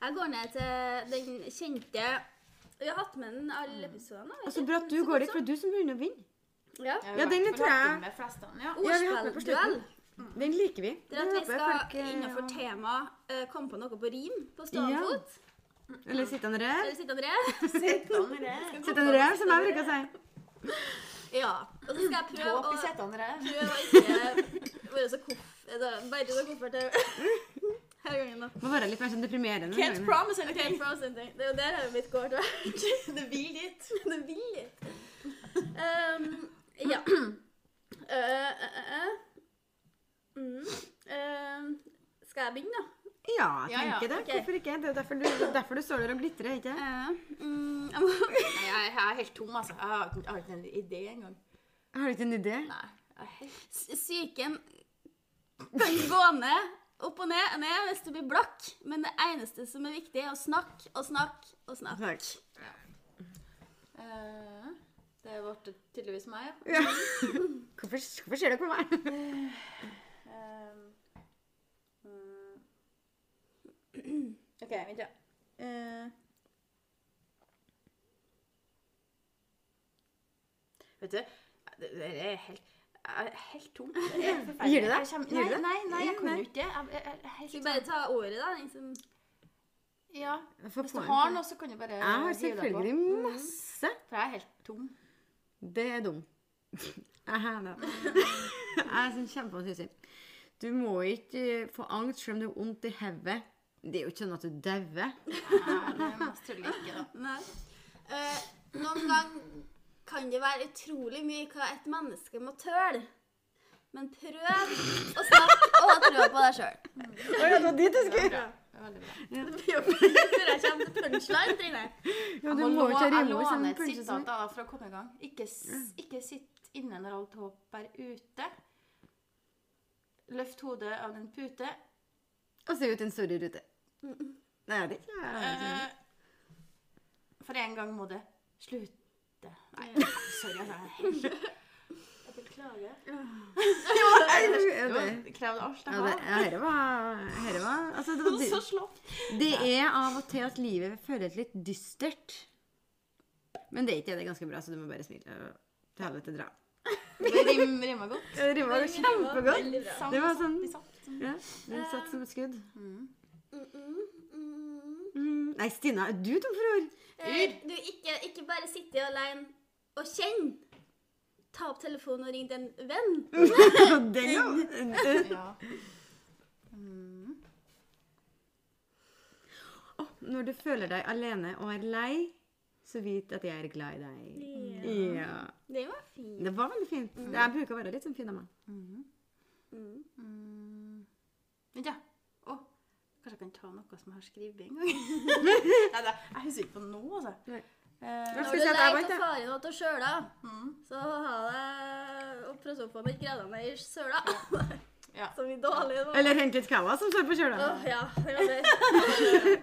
Jeg går ned til den kjente Vi har hatt med den alle episodene. Og så du. bra at du går dit, for det er du som begynner å vinne. Ja. Ja, den tror jeg- Med ja. Ja, vi har den på Ordspillduell. Slutten. Den liker vi. Det er at vi skal folk, eh, innenfor tema eh, komme på noe på rim på stående Ja. fot. Eller sittende rev. Eller sitte en rev. Rev, som jeg bruker å si. Ja. Og så skal jeg prøve Håp å rev. prøve å ikke være så koff... Bare så koffert her (laughs) gangen. Må være litt mer sånn deprimerende. Can't denne gangen. promise Ok, anything. frozen. Det er jo der har mitt kort vært. Det vil dit. (laughs) Det vil litt. Um, ja. Uh, (clears throat) uh, eh. Mm. Uh, skal jeg begynne, da? Ja, jeg Ja, ja, tenker det. Okay. Hvorfor ikke? Det er derfor du, derfor du står der og glitrer, ikke sant? Eh, mm, jeg må (laughs) jeg, jeg er helt tom, altså. Jeg har, jeg har ikke en idé engang. Har du ikke en idé? Nei. Helt... Psyken kan gå ned, opp og ned, ned hvis du blir blakk. Men det eneste som er viktig, er å snakke og snakke og snakke. Ja. Uh, det ble tydeligvis meg. Ja. (laughs) Hvorfor, hvorfor ser dere på meg? (laughs) Eh, um. (clears throat) OK, vent, ja. Uh. vet du, det, det er helt jeg er helt tom. Det. Gir du det? Kommer-? Nei, nei, nei, jeg kan jo ikke det. Skal vi bare ta året, da? Liksom. Ja. Hvis du har noe, så kan du bare Jeg har på. Jeg har selvfølgelig masse. For jeg er helt tom. Det er dum. (laughs) Jeg er det. (laughs) Jeg er sånn kjempesyssig. Du må ikke få angst selv om det er vondt i hodet. Det er jo ikke sånn at du dauer. Nei, det er mest trolig ikke, da. Nei. Eh, noen gang kan det være utrolig mye hva et menneske må tøle. Men prøv å snakke og tro på deg sjøl. Å ja, det var dit du skulle. Det blir veldig bra. Før jeg kommer til punchline, Trine. Ja, du må jo ikke jeg rime låner et sitat å komme i gang. Ikke, ikke sitt inne når alt håp er ute. Løft hodet av den pute. Og se ut en stor rute. Nei, det er ikke jeg ikke. Eh, For en gang må det slutte. Nei, sorry. Altså. Jeg jeg beklager. (laughs) Det det- var- krevde alt jeg har. ja, herre var, herre var altså, det, var, Så slått. det er av og til at livet føles litt dystert. Men det er ikke det. Det er ganske bra, så du må bare smile til helvete dra. Det rim, rimer godt. Det rimer kjempegodt. Det var sånn-. Ja, den satt som et skudd. Mm, mm, mm. Nei, Stina, er du tom for ord? Eh, du, ikke, ikke bare sitte alene og kjenne. Ta opp telefonen og ring den en venn. (laughs) Den, ja. Mm. Når du føler deg alene og er lei, så vit at jeg er glad i deg. Ja. Det var fint. Det var veldig fint. Jeg bruker å være litt sånn fin av meg. Mm. Mm. Mm. Vent, ja. Å, kanskje jeg kan ta noe som jeg har skrevet en gang? (laughs) Nei, da, jeg husker ikke på noe, altså. Nei. Eh, Når du jeg til ja? faren og til sjøla, mm. så ha deg opp fra sofaen med gradene i søla. Ja. (laughs) som i dårlig nå. Eller hent litt kava som står på kjøla. Oh, ja. det- var ja. Jeg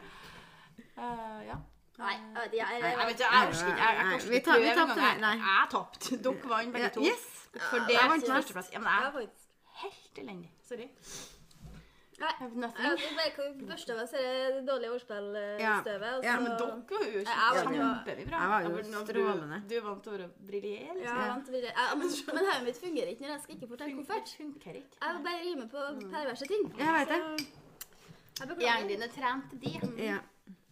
vet ikke. Jeg, jeg jeg, vet ikke, jeg orker ikke. Jeg, jeg, vi ikke tar- vi engang. nei. Jeg, jeg tapte. Dere vant begge to. yes! For det Jeg er vant førsteplass. Ja, men jeg, jeg er faktisk- helt elendig. Sorry. Nei. Jeg av det dårlige ordspillstøvet. Ja, Men dere var jo Jeg kjempebra. Jeg var jo strålende. Du, vant til å briljere. Ja, Liksom. jeg men, men hodet mitt fungerer ikke når jeg skal ikke fortelle koffert. Jeg bare rimer på perverse ting. Jeg vet det. Jeg Hjernen din er trent til det.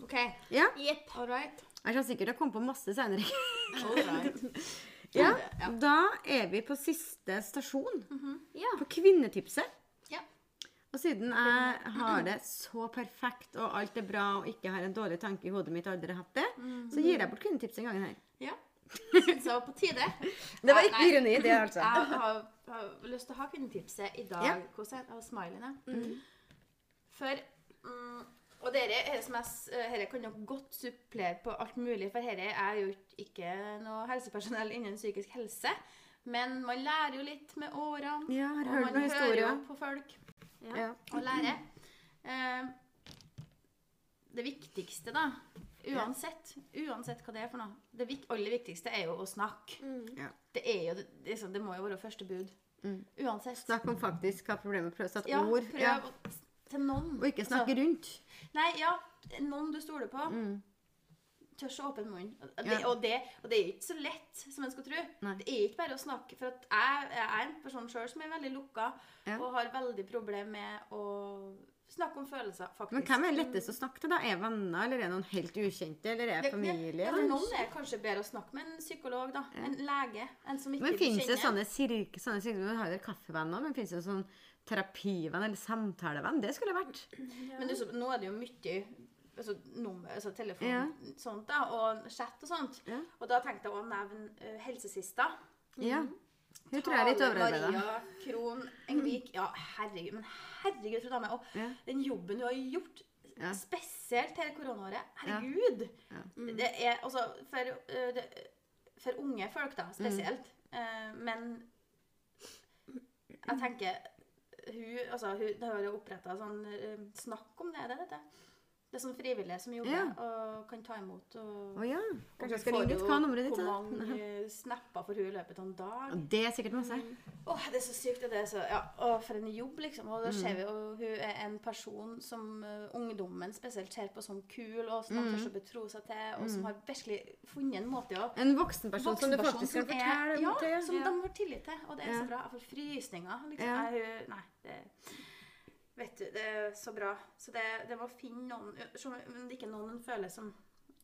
OK. ja. Jepp. All right. Jeg kommer sikkert til å komme på masse senere. All right. (laughs) Ja, da er vi på siste stasjon. Ja. På kvinnetipset. Ja. Og siden jeg har det så perfekt, og alt er bra, og ikke har en dårlig tanke i hodet mitt, aldri har hatt det, så gir jeg bort kvinnetips en gang her. ja. Syns jeg var på tide. Det var ikke nei. ironi, det, altså. Jeg har, har lyst til å ha kvinnetipset i dag. Ja. Hvordan er det? Av smileyene. For mm, Og dere, s- eh, kan jo godt supplere på alt mulig, for dette er jo ikke noe helsepersonell innen psykisk helse. Men man lærer jo litt med årene. Ja, har og hørt man noen hører jo på folk Ja. og lærer. Eh, det viktigste, da, uansett, uansett hva det er for noe Det aller viktigste er jo å snakke. Ja. Det er jo, det, det må jo være første bud. Mm. Uansett. Snakk om faktisk hva problemet. Prøv å sette Ja, ord. prøv Ja. å- til noen. Og ikke snakke rundt. Altså, nei, ja, noen du stoler på. Mm. Tørs å åpne munnen. Og det, Ja. og, det, og det er ikke så lett som en skal tro. Nei. Det er ikke bare å snakke. For at jeg, jeg er en person sjøl som er veldig lukka, Ja. og har veldig problemer med å snakke om følelser, faktisk. Men hvem er lettest å snakke til, da? Er venner, eller er noen helt ukjente, eller er Det- familie? Ja, for noen er kanskje bedre å snakke med en psykolog, da. En lege. En som ikke Men du fins det sånne sirk... Sånne sirk vi har jo kaffevenner, men fins det sånn terapivenn eller samtalevenn? Det skulle det vært. Men du, så, nå er det jo mye altså, nummer, altså telefon Ja. sånt da, og chat og sånt. Ja. Og da tenkte jeg å nevne uh, helsesista. Ja. Hun tror jeg er litt overarbeida. Maria Krohn Engvik. Ja, herregud. Men herregud, fru dame. Og Ja. den jobben du har gjort, Ja. spesielt her i koronaåret. Herregud. Ja. Det er altså for, uh, det, for unge folk, da, Mm. spesielt. Eh, men jeg tenker hun, altså, hun det har jo oppretta sånn eh, Snakk om det, det er det. Er sånn frivillige som jobber Ja. og kan ta imot. Og, oh, ja. Kanskje jeg skal ringe ditt. jo Hva er nummeret ditt? Hvor mange snapper får hun i løpet av en dag? Det er sikkert masse. Åh, det er så sykt. Det er så, ja, oh, for en jobb, liksom. Og da Mm. ser vi jo hun er en person som uh, ungdommen spesielt ser på som kul, og som Mm. tør å betro seg til, og som har virkelig funnet en måte å En voksen person som du faktisk kan fortelle om om ja, til. som de har tillit til. Og det er så bra. Jeg får frysninger. Liksom. Jeg, nei, det Vet du, det er så bra. Så det, det må finne noen om det ikke er noen en føler som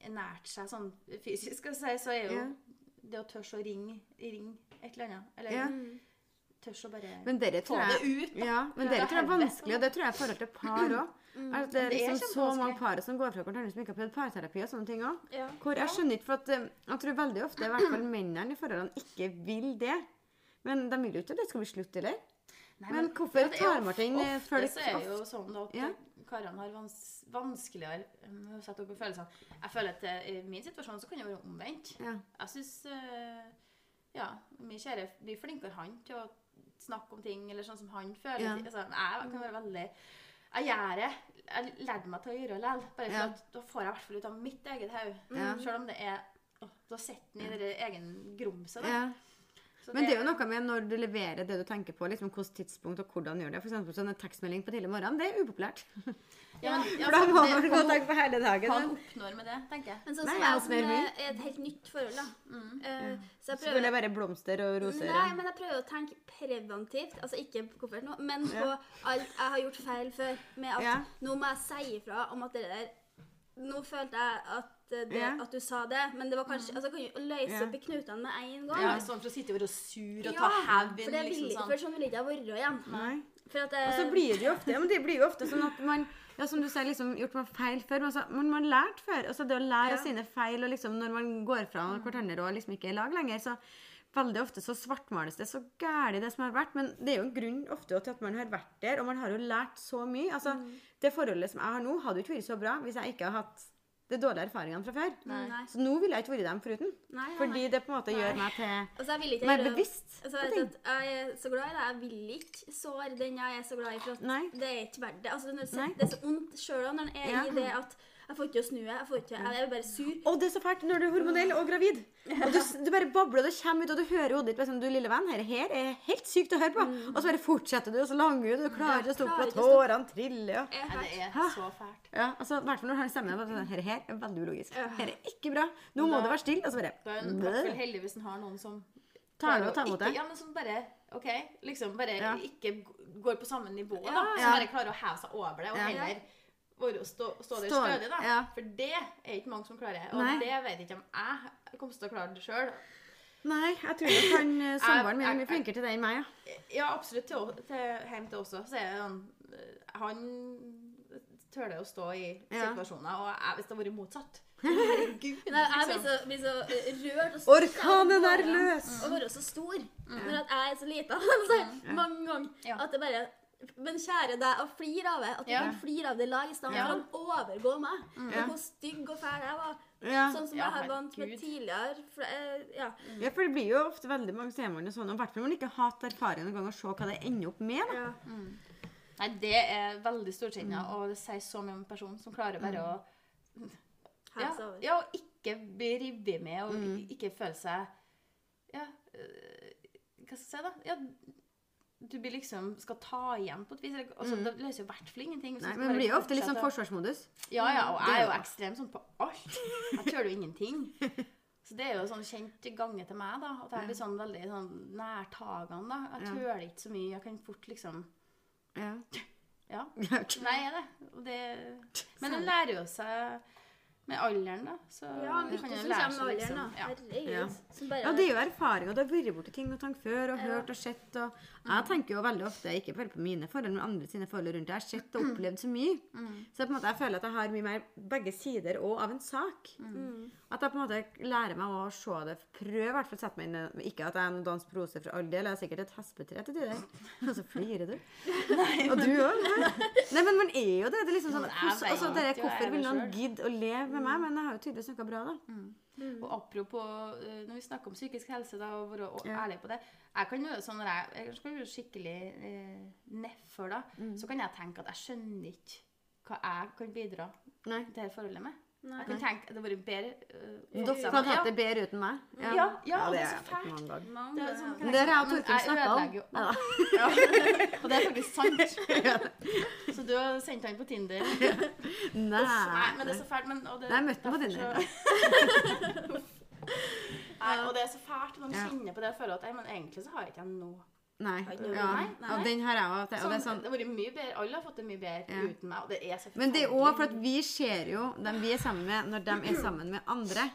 er nært seg sånn fysisk, si, så er jo Ja. det å tørre å ringe, ringe et eller annet. Eller Ja. tørre å bare Men dere få jeg, det ut. Da. ja, men dere tror jeg er vanskelig, og det tror jeg i forhold til par òg. Altså, det er Det er liksom så mange par som går fra hverandre som ikke har prøvd parterapi og sånne ting òg. Ja. Hvor jeg skjønner ikke, for at eh, jeg tror veldig ofte i hvert fall mennene i forholdene ikke vil det. Men de vil jo ikke at det skal bli slutt, eller? Nei, Men hvorfor ja, det er tar of- Martin, eh, ofte så er det jo sånn at Ja. karene har vans vanskeligere å sette opp følelsene. Jeg føler at eh, i min situasjon så kan det være omvendt. Ja. Jeg syns Ja, min kjære blir flinkere han til å snakke om ting, eller sånn som han føler. Ja. Altså, jeg kan være veldig Jeg gjør det. Jeg lærte meg til å gjøre det likevel. Bare for Ja. at da får jeg i hvert fall ut av mitt eget hode. Ja. Selv om det er Da sitter den i den egen grumset. Ja. Så Men det er jo noe med når du leverer det du tenker på, liksom hvilket tidspunkt og hvordan du gjør det. For eksempel sånn en tekstmelding på tidlig morgen, det er upopulært. (laughs) ja, men, ja, For da må det- man gå og tenke på hele Hva dagen. han oppnår med det, tenker jeg. Men sånn Nei, som jeg som opplever er et helt nytt forhold, da. Eh, Så jeg Så vil det prøver være blomster og roser. Nei, men jeg prøver å tenke preventivt. Altså ikke koffert nå, men på alt jeg har gjort feil før. Med at Ja. nå må jeg si ifra om at det der Nå følte jeg at, det, Ja. at du sa det, men det var kanskje Altså kan jo løse Ja. opp i knutene med en gang. Ja, Sånn for å sitte og være sur og Ja, ta hevn. for, Liksom, sånn. for sånn vil ikke jeg være igjen. Nei. For at Og så eh, blir det jo ofte ja, men det blir jo ofte sånn at man ja, som du sier, liksom gjort noe feil før. Men altså, man, man har lært før. Altså, det å lære Ja. sine feil, og liksom når man går fra hverandre og liksom ikke er i lag lenger, så veldig ofte så svartmales det så gærent det som har vært. Men det er jo en grunn ofte til at man har vært der, og man har jo lært så mye. Altså, Det forholdet som jeg har nå, hadde jo ikke vært så bra hvis jeg ikke hadde hatt de dårlige erfaringene fra før. Nei. Så nå ville jeg ikke vært dem foruten. Nei, nei, Fordi nei. det på en måte gjør meg til mer bevisst på jeg, ting. at jeg er så glad i deg. Jeg vil ikke såre den jeg er så glad i. For at det er ikke verdt det. Altså, det er så vondt sjøl når en er Ja. i det at jeg får ikke å snu Jeg, får ikke, jeg er bare sur. Og det er så fælt når du er hormonell og gravid. Og du, du bare babler, det kommer ut, og du hører hodet ditt liksom, du lille venn, her, her er helt sykt å høre på. Og så bare fortsetter du, og så langer du, og du klarer ikke å stoppe, og å tårene triller. Ja. Helt- det er så fælt. Ja, altså, I hvert fall når han stemmer Dette sånn, her, her er veldig ulogisk. Dette er ikke bra. Nå må du det være stille. Og så bare Da er heldig hvis en har noen som Tar det og tar imot det. Ja, men som bare OK, liksom bare Ja. ikke går på samme nivå, da. Som ja. bare klarer å heve seg over det, og Ja. heller være, stå, stå der stødig, da. ja. For det er ikke mange som klarer. Og Nei. det vet jeg ikke om jeg kommer til å klare det sjøl. Nei, jeg tror nok han eh, (laughs) samboeren min er mye flinkere til det enn meg, ja. Ja, absolutt. Til, til, hjem til også. Så er sånn eh, Han tøler å stå i situasjoner, og jeg, hvis det hadde vært motsatt (laughs) Herregud. Men jeg, blir liksom. så, blir så eh, rørt og Orkanen er løs! Å være så stor når jeg er så lita. (laughs) Altså, mange ganger. At det bare Men kjære deg, og flir av det. At du Ja. kan flire av det laget lag i stedet Ja. for å overgå meg. Mm. Og hvor stygg og fæl jeg var. Ja. Sånn som Ja, jeg har vant med tidligere. For, eh, ja. ja, for det blir jo ofte veldig mange stemmerne sånn, og i hvert fall når man ikke har hatt erfaring noen gang, og se hva det ender opp med. da. ja. Nei, det er veldig storsinna, og det sier så mye om en person som klarer bare å ja, ja, og ikke bli revet med, og ikke føle seg Ja, øh, hva skal jeg si, da? Ja, du blir liksom skal ta igjen på et vis. Altså, mm. Det løser jo i hvert fall ingenting. Nei, men blir jo ofte litt sånn forsvarsmodus. Ja, ja, og jeg er jo ekstrem sånn på alt. Jeg tøler jo ingenting. (laughs) Så det er jo sånn kjent gange til meg, da. At jeg blir sånn veldig sånn nærtagende. da. Jeg tøler ikke så mye. Jeg kan fort liksom Ja. Ja. (laughs) Nei, er det. Det (laughs) men en lærer jo seg med alderen, da. Så Ja, kan mye kan jo lære seg liksom- ja. Ja. Ja, det er jo erfaring, og du har vært borti ting og tanker før, og Ja. hørt og sett, og jeg tenker jo veldig ofte, ikke bare på mine forhold, men andre sine forhold rundt, jeg har sett og opplevd så mye, så på en måte jeg føler at jeg har mye mer begge sider og av en sak. Mm. At jeg på en måte lærer meg å se det, prøv i hvert fall å sette meg inn, i det. ikke at jeg er noen dansk prose for all del, jeg er sikkert et hespetre til tider, (laughs) og så flirer du. (laughs) og du også. Nei, men man er jo det, det er liksom sånn, (laughs) jeg hvordan- altså, dere, hvorfor vil noen gidde å leve med meg, men jeg har jo tydeligvis noe bra da. Og apropos eh, når vi snakker om psykisk helse, da, og være Ja. ærlig på det Jeg kan jo sånn når jeg, jeg skal gjøre skikkelig eh, nedfor, da, Mm. så kan jeg tenke at jeg skjønner ikke hva jeg kan bidra Nei. til det forholdet med. Nei. Jeg kunne tenkt at det hadde vært bedre uh, Dere kan ha det bedre uten meg. Ja, ja, og det det er så fælt. mange ganger. Det er sånn- Det har jeg og Torfinn snakka om. (laughs) Ja. Og det er faktisk sant. (laughs) Så du har sendt han på Tinder? (laughs) Nei. Nei, men det er så fælt. Men, og det, Nei, jeg møtte på Tinder. så- Nei, og det er så fælt man Ja. kjenner på det og føler at men egentlig så har jeg ikke noe. Nei. Ja. Nei. Og den har jeg òg. Sånn, sånn det har vært mye bedre. Alle har fått det mye bedre Ja. uten meg, det så Men det er òg for at vi ser jo dem vi er sammen med, når de er sammen med andre,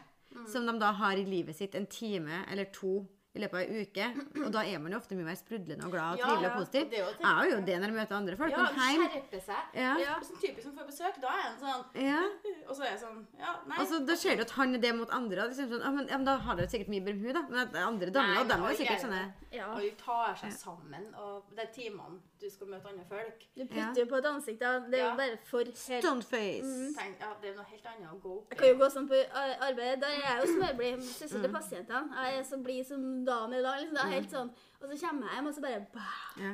som de da har i livet sitt en time eller to i løpet av ei uke. Og da er man jo ofte mye mer sprudlende og glad og Ja, trivelig og positiv. og det er jo Jeg jo det når jeg møter andre folk. Ja, Men heim skjerper seg. Ja. Ja. Sånn typisk som får besøk, da er en sånn ja. (laughs) Og så er jeg sånn Ja, nei. Altså, da ser du at han er det mot andre. og Liksom sånn, ja, men, ja, men Da har dere sikkert mye bedre med hun, da. Men at andre damer og dem er jo sikkert sånne Ja. Og de tar seg sammen, og det er timene du skal møte andre folk. Du putter jo på et ansikt, da. Det er jo bare for helt Stoneface. Tenk, ja, det er noe helt annet å gå opp Jeg kan jo gå sånn på arbeid. Der er jeg jo smørblid. Søster til pasientene. Jeg er så blid som dagen i dag. Liksom. Det er helt sånn, Og så kommer jeg hjem, og så bare bah, Ja.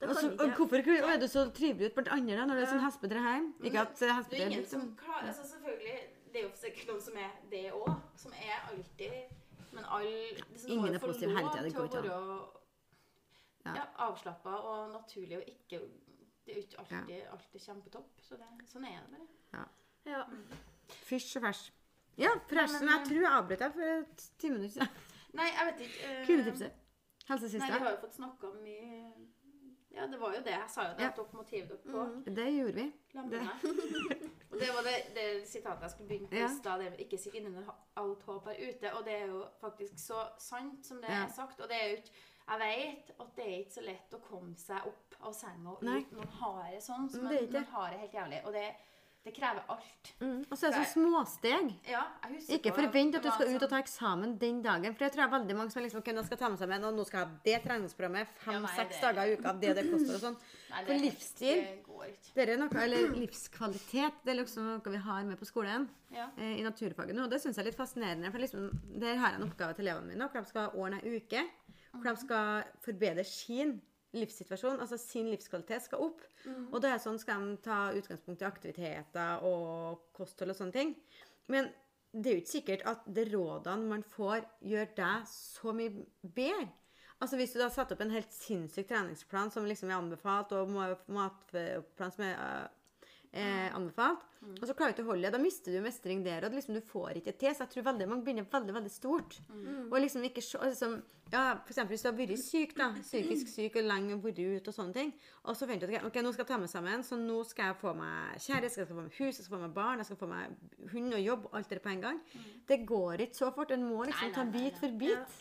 Da Og kan og hvorfor er du så trivelig ut blant andre da, når det er sånn hespetre hjem? Ikke at eh, Det er ingen liksom som klarer altså Selvfølgelig, det er jo sikkert noen som er det òg. Som er alltid Men alle liksom, Ingen er positiv lov hele tiden, det til går ikke å være Ja. ja, avslappa og naturlig og ikke Det er jo ikke alltid alt er kjempetopp. Så det, sånn er det bare. Ja. Fysj og fæsj. Ja, forresten, jeg tror jeg avbrøt deg for et ti minutter siden. Nei, jeg vet ikke. Uh, Kvinnetipset. Nei, vi har jo fått snakka mye Ja, det var jo det. Jeg sa jo det, Ja. at dere må dere på Det gjorde vi. Det. og det var det, det sitatet jeg skulle begynne på i stad. det er Ikke inne når alt håp er ute. Og det er jo faktisk så sant som det Ja. er sagt. Og det er jo ikke Jeg vet at det er ikke så lett å komme seg opp av senga Nei. ut. Man har det sånn. Så Mm, man, det er man har det helt jævlig. Og det, det krever alt. Mm. Og så er det sånn småsteg. Ja, Ikke forvent at du skal ut sånn- og ta eksamen den dagen. For jeg tror jeg veldig mange som liksom, skal ta med seg med, og nå skal jeg ha det treningsprogrammet fem-seks ja, dager i uka, det det koster og sånn. For livsstil, Det er noe, eller livskvalitet, det er liksom noe vi har med på skolen. Ja. eh, I naturfaget nå, og det syns jeg er litt fascinerende. For liksom, der har jeg en oppgave til elevene mine, hvor de skal ordne ei uke. Hvor de skal forbedre sin livssituasjon, altså sin livskvalitet skal opp. Og det er sånn skal de ta utgangspunkt i aktiviteter og kosthold og sånne ting. Men det er jo ikke sikkert at de rådene man får, gjør deg så mye bedre. Altså Hvis du da satt opp en helt sinnssyk treningsplan som liksom er anbefalt, og ma- matplan som er øh, eh, anbefalt, og så klarer du ikke å holde det, da mister du mestring der. Og liksom du får ikke til. Så jeg tror veldig mange begynner veldig veldig stort. Og liksom ikke så liksom, ja, For eksempel hvis du har vært syk, da, psykisk syk og lenge vært ute og sånne ting, og så forventer du at ok, nå skal jeg ta meg sammen, så nå skal jeg få meg kjæreste, jeg skal få meg hus, jeg skal få meg barn, jeg skal få meg hund og jobb, alt det på en gang. Det går ikke så fort. En må liksom Nei, nei, ta bit nei. for bit.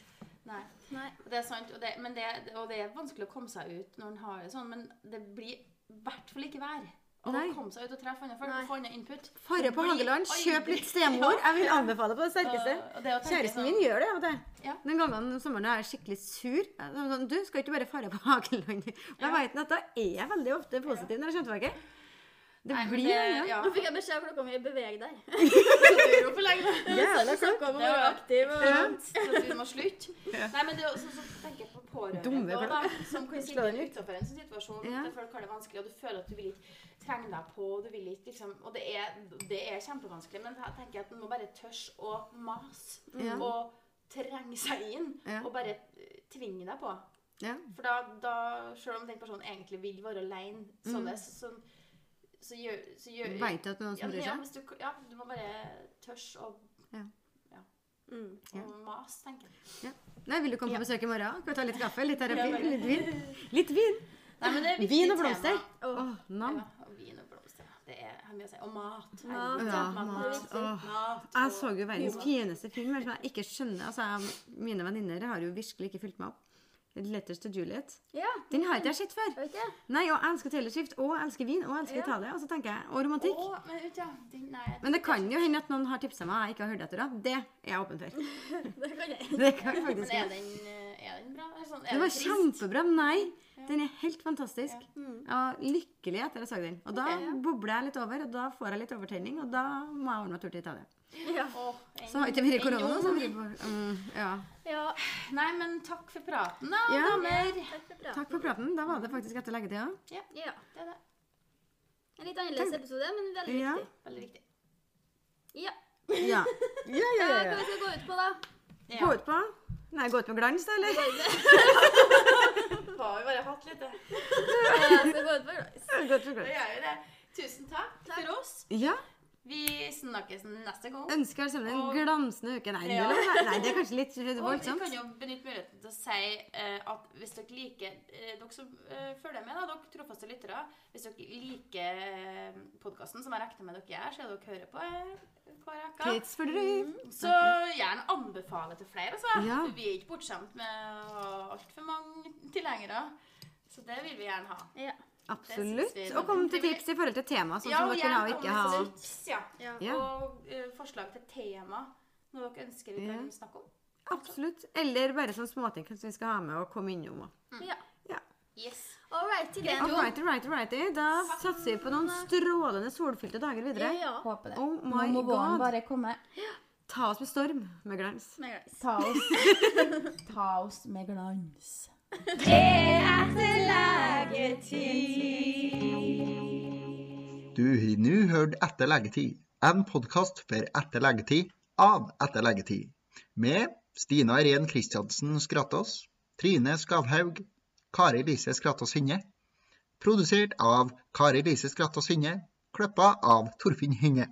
Nei. Nei. Det er sant, og det, men det, og det er vanskelig å komme seg ut når en har det sånn, men det blir i hvert fall ikke vær. Å Nei. komme seg ut og treffe andre folk Nei. og få andre input. Farre på Hageland, kjøp litt stemor. (laughs) Jeg vil anbefale på det sterkeste. Og- og det Kjæresten sånn- min gjør det av og til. Den gangen om sommeren er jeg skikkelig sur. Jeg Sånn, du skal ikke bare fare på Hageland. Da jeg vet at da er jeg veldig ofte positiv når jeg kommer tilbake. Det Nei, blir det- ja. ja. Nå fikk jeg beskjed om klokka mi. Beveg deg. (laughs) Jævla Så snakka Det var- aktiv. Og... Ja. Så vi må slutte. Nei, men det er også så tenker jeg på pårørende da, som kan (laughs) sitte den ut. utenfor en sånn situasjon Ja. der folk har det vanskelig, og du føler at du vil ikke trenge deg på, og du vil ikke liksom Og det er, det er kjempevanskelig, men jeg tenker at man må bare tørre å mase Ja. og trenge seg inn, Ja. og bare tvinge deg på. Ja. For da, da selv om den personen egentlig vil være alene, så, det, så, så, så gjør, så gjør Veit du at noen som ja, bryr ja, seg? ja, du må bare tørre å Mm. Ja. å mase, tenker jeg. Nei, Vil du komme på besøk i morgen? Kan vi ta litt kaffe? Litt terapi? Litt vin? (laughs) Litt vin! Nei, men det Vin og blomster. Åh, nam. Ja, vin og blomster. Det er mye å si. Og mat. Mat, ja, mat, mat. Åh. mat Jeg så jo verdens fineste film som jeg ikke skjønner. Altså, jeg, Mine venninner har jo virkelig ikke fulgt meg opp. 'Letters to Juliet'. Ja. Den har ikke jeg sett før. Okay. Nei, og jeg elsker Taylor Swift, og elsker vin, og elsker Ja. Italia. Og så tenker jeg, og romantikk. Oh, men ja, den, nei, Men det kan jo hende at noen har tipsa meg jeg ikke har hørt etter. da. Det er jeg åpen for. (laughs) Det kan jeg. Det kan Men er den, eh, er den bra? Er sånn, er Det var kjempebra. Nei, den er helt fantastisk. Ja. Mm. Jeg var lykkelig etter jeg så den. Og da okay, bobler jeg litt over, og da får jeg litt overtenning, og da må jeg ordne meg tur til Italia. Ja. Så har ikke vært korona, så har det vært mm, Ja. ja. Nei, men takk for praten, da, Ja. damer. Takk for praten. Takk for praten. Da var det faktisk etter leggetida. Ja, Ja. det er det. En litt annerledes episode, men veldig Ja. viktig. Veldig viktig. Ja. Ja. (laughs) Ja, ja, Hva ja, skal vi skal gå ut på, da? Gå ut på Nei, gå ut med glans, da, eller? (laughs) Har vi bare hatt litt det. Ja, skal gå ut på glans. Gå ut Da glans. gjør vi det. Tusen takk for oss. Ja. Vi snakkes neste gang. Ønsker alle sammen en Og- glansende uke. Nei, Ja. det, nei, det er kanskje litt (laughs) Og vi kan jo benytte muligheten til å si uh, at hvis dere liker uh, Dere som uh, følger med, da, dere trofaste lyttere Hvis dere liker podkasten, som jeg regner med dere gjør, så er dere hører på hver uke, mm, så gjerne anbefale til flere. Altså. Ja. Vi er ikke bortskjemt med å ha altfor mange tilhengere. Så det vil vi gjerne ha. Ja. Absolutt. Det Og kom til tips i forhold til tema, sånn som dere har og ikke ha. tips, ja. Ja. Ja. Og uh, forslag til tema noe dere ønsker vi kan Ja. snakke om. Absolutt. Eller bare sånne småting som vi skal ha med og komme innom. også. ja. Yes. All right, til den. All right, all right, all right. Da satser vi på noen strålende solfylte dager videre. Ja. Håper det. Oh Nå my må våren bare komme. Ta oss med storm med glans. Med glans. Ta oss, (laughs) ta oss med glans. Det er til legetid. Du har nå hørt Etter legetid, en podkast for etter legetid av Etter legetid. Med Stina Irén Kristiansen Skrattås, Trine Skavhaug, Kari Lise Skrattås Hinne. Produsert av Kari Lise Skrattås Hinne, klippa av Torfinn Hinne.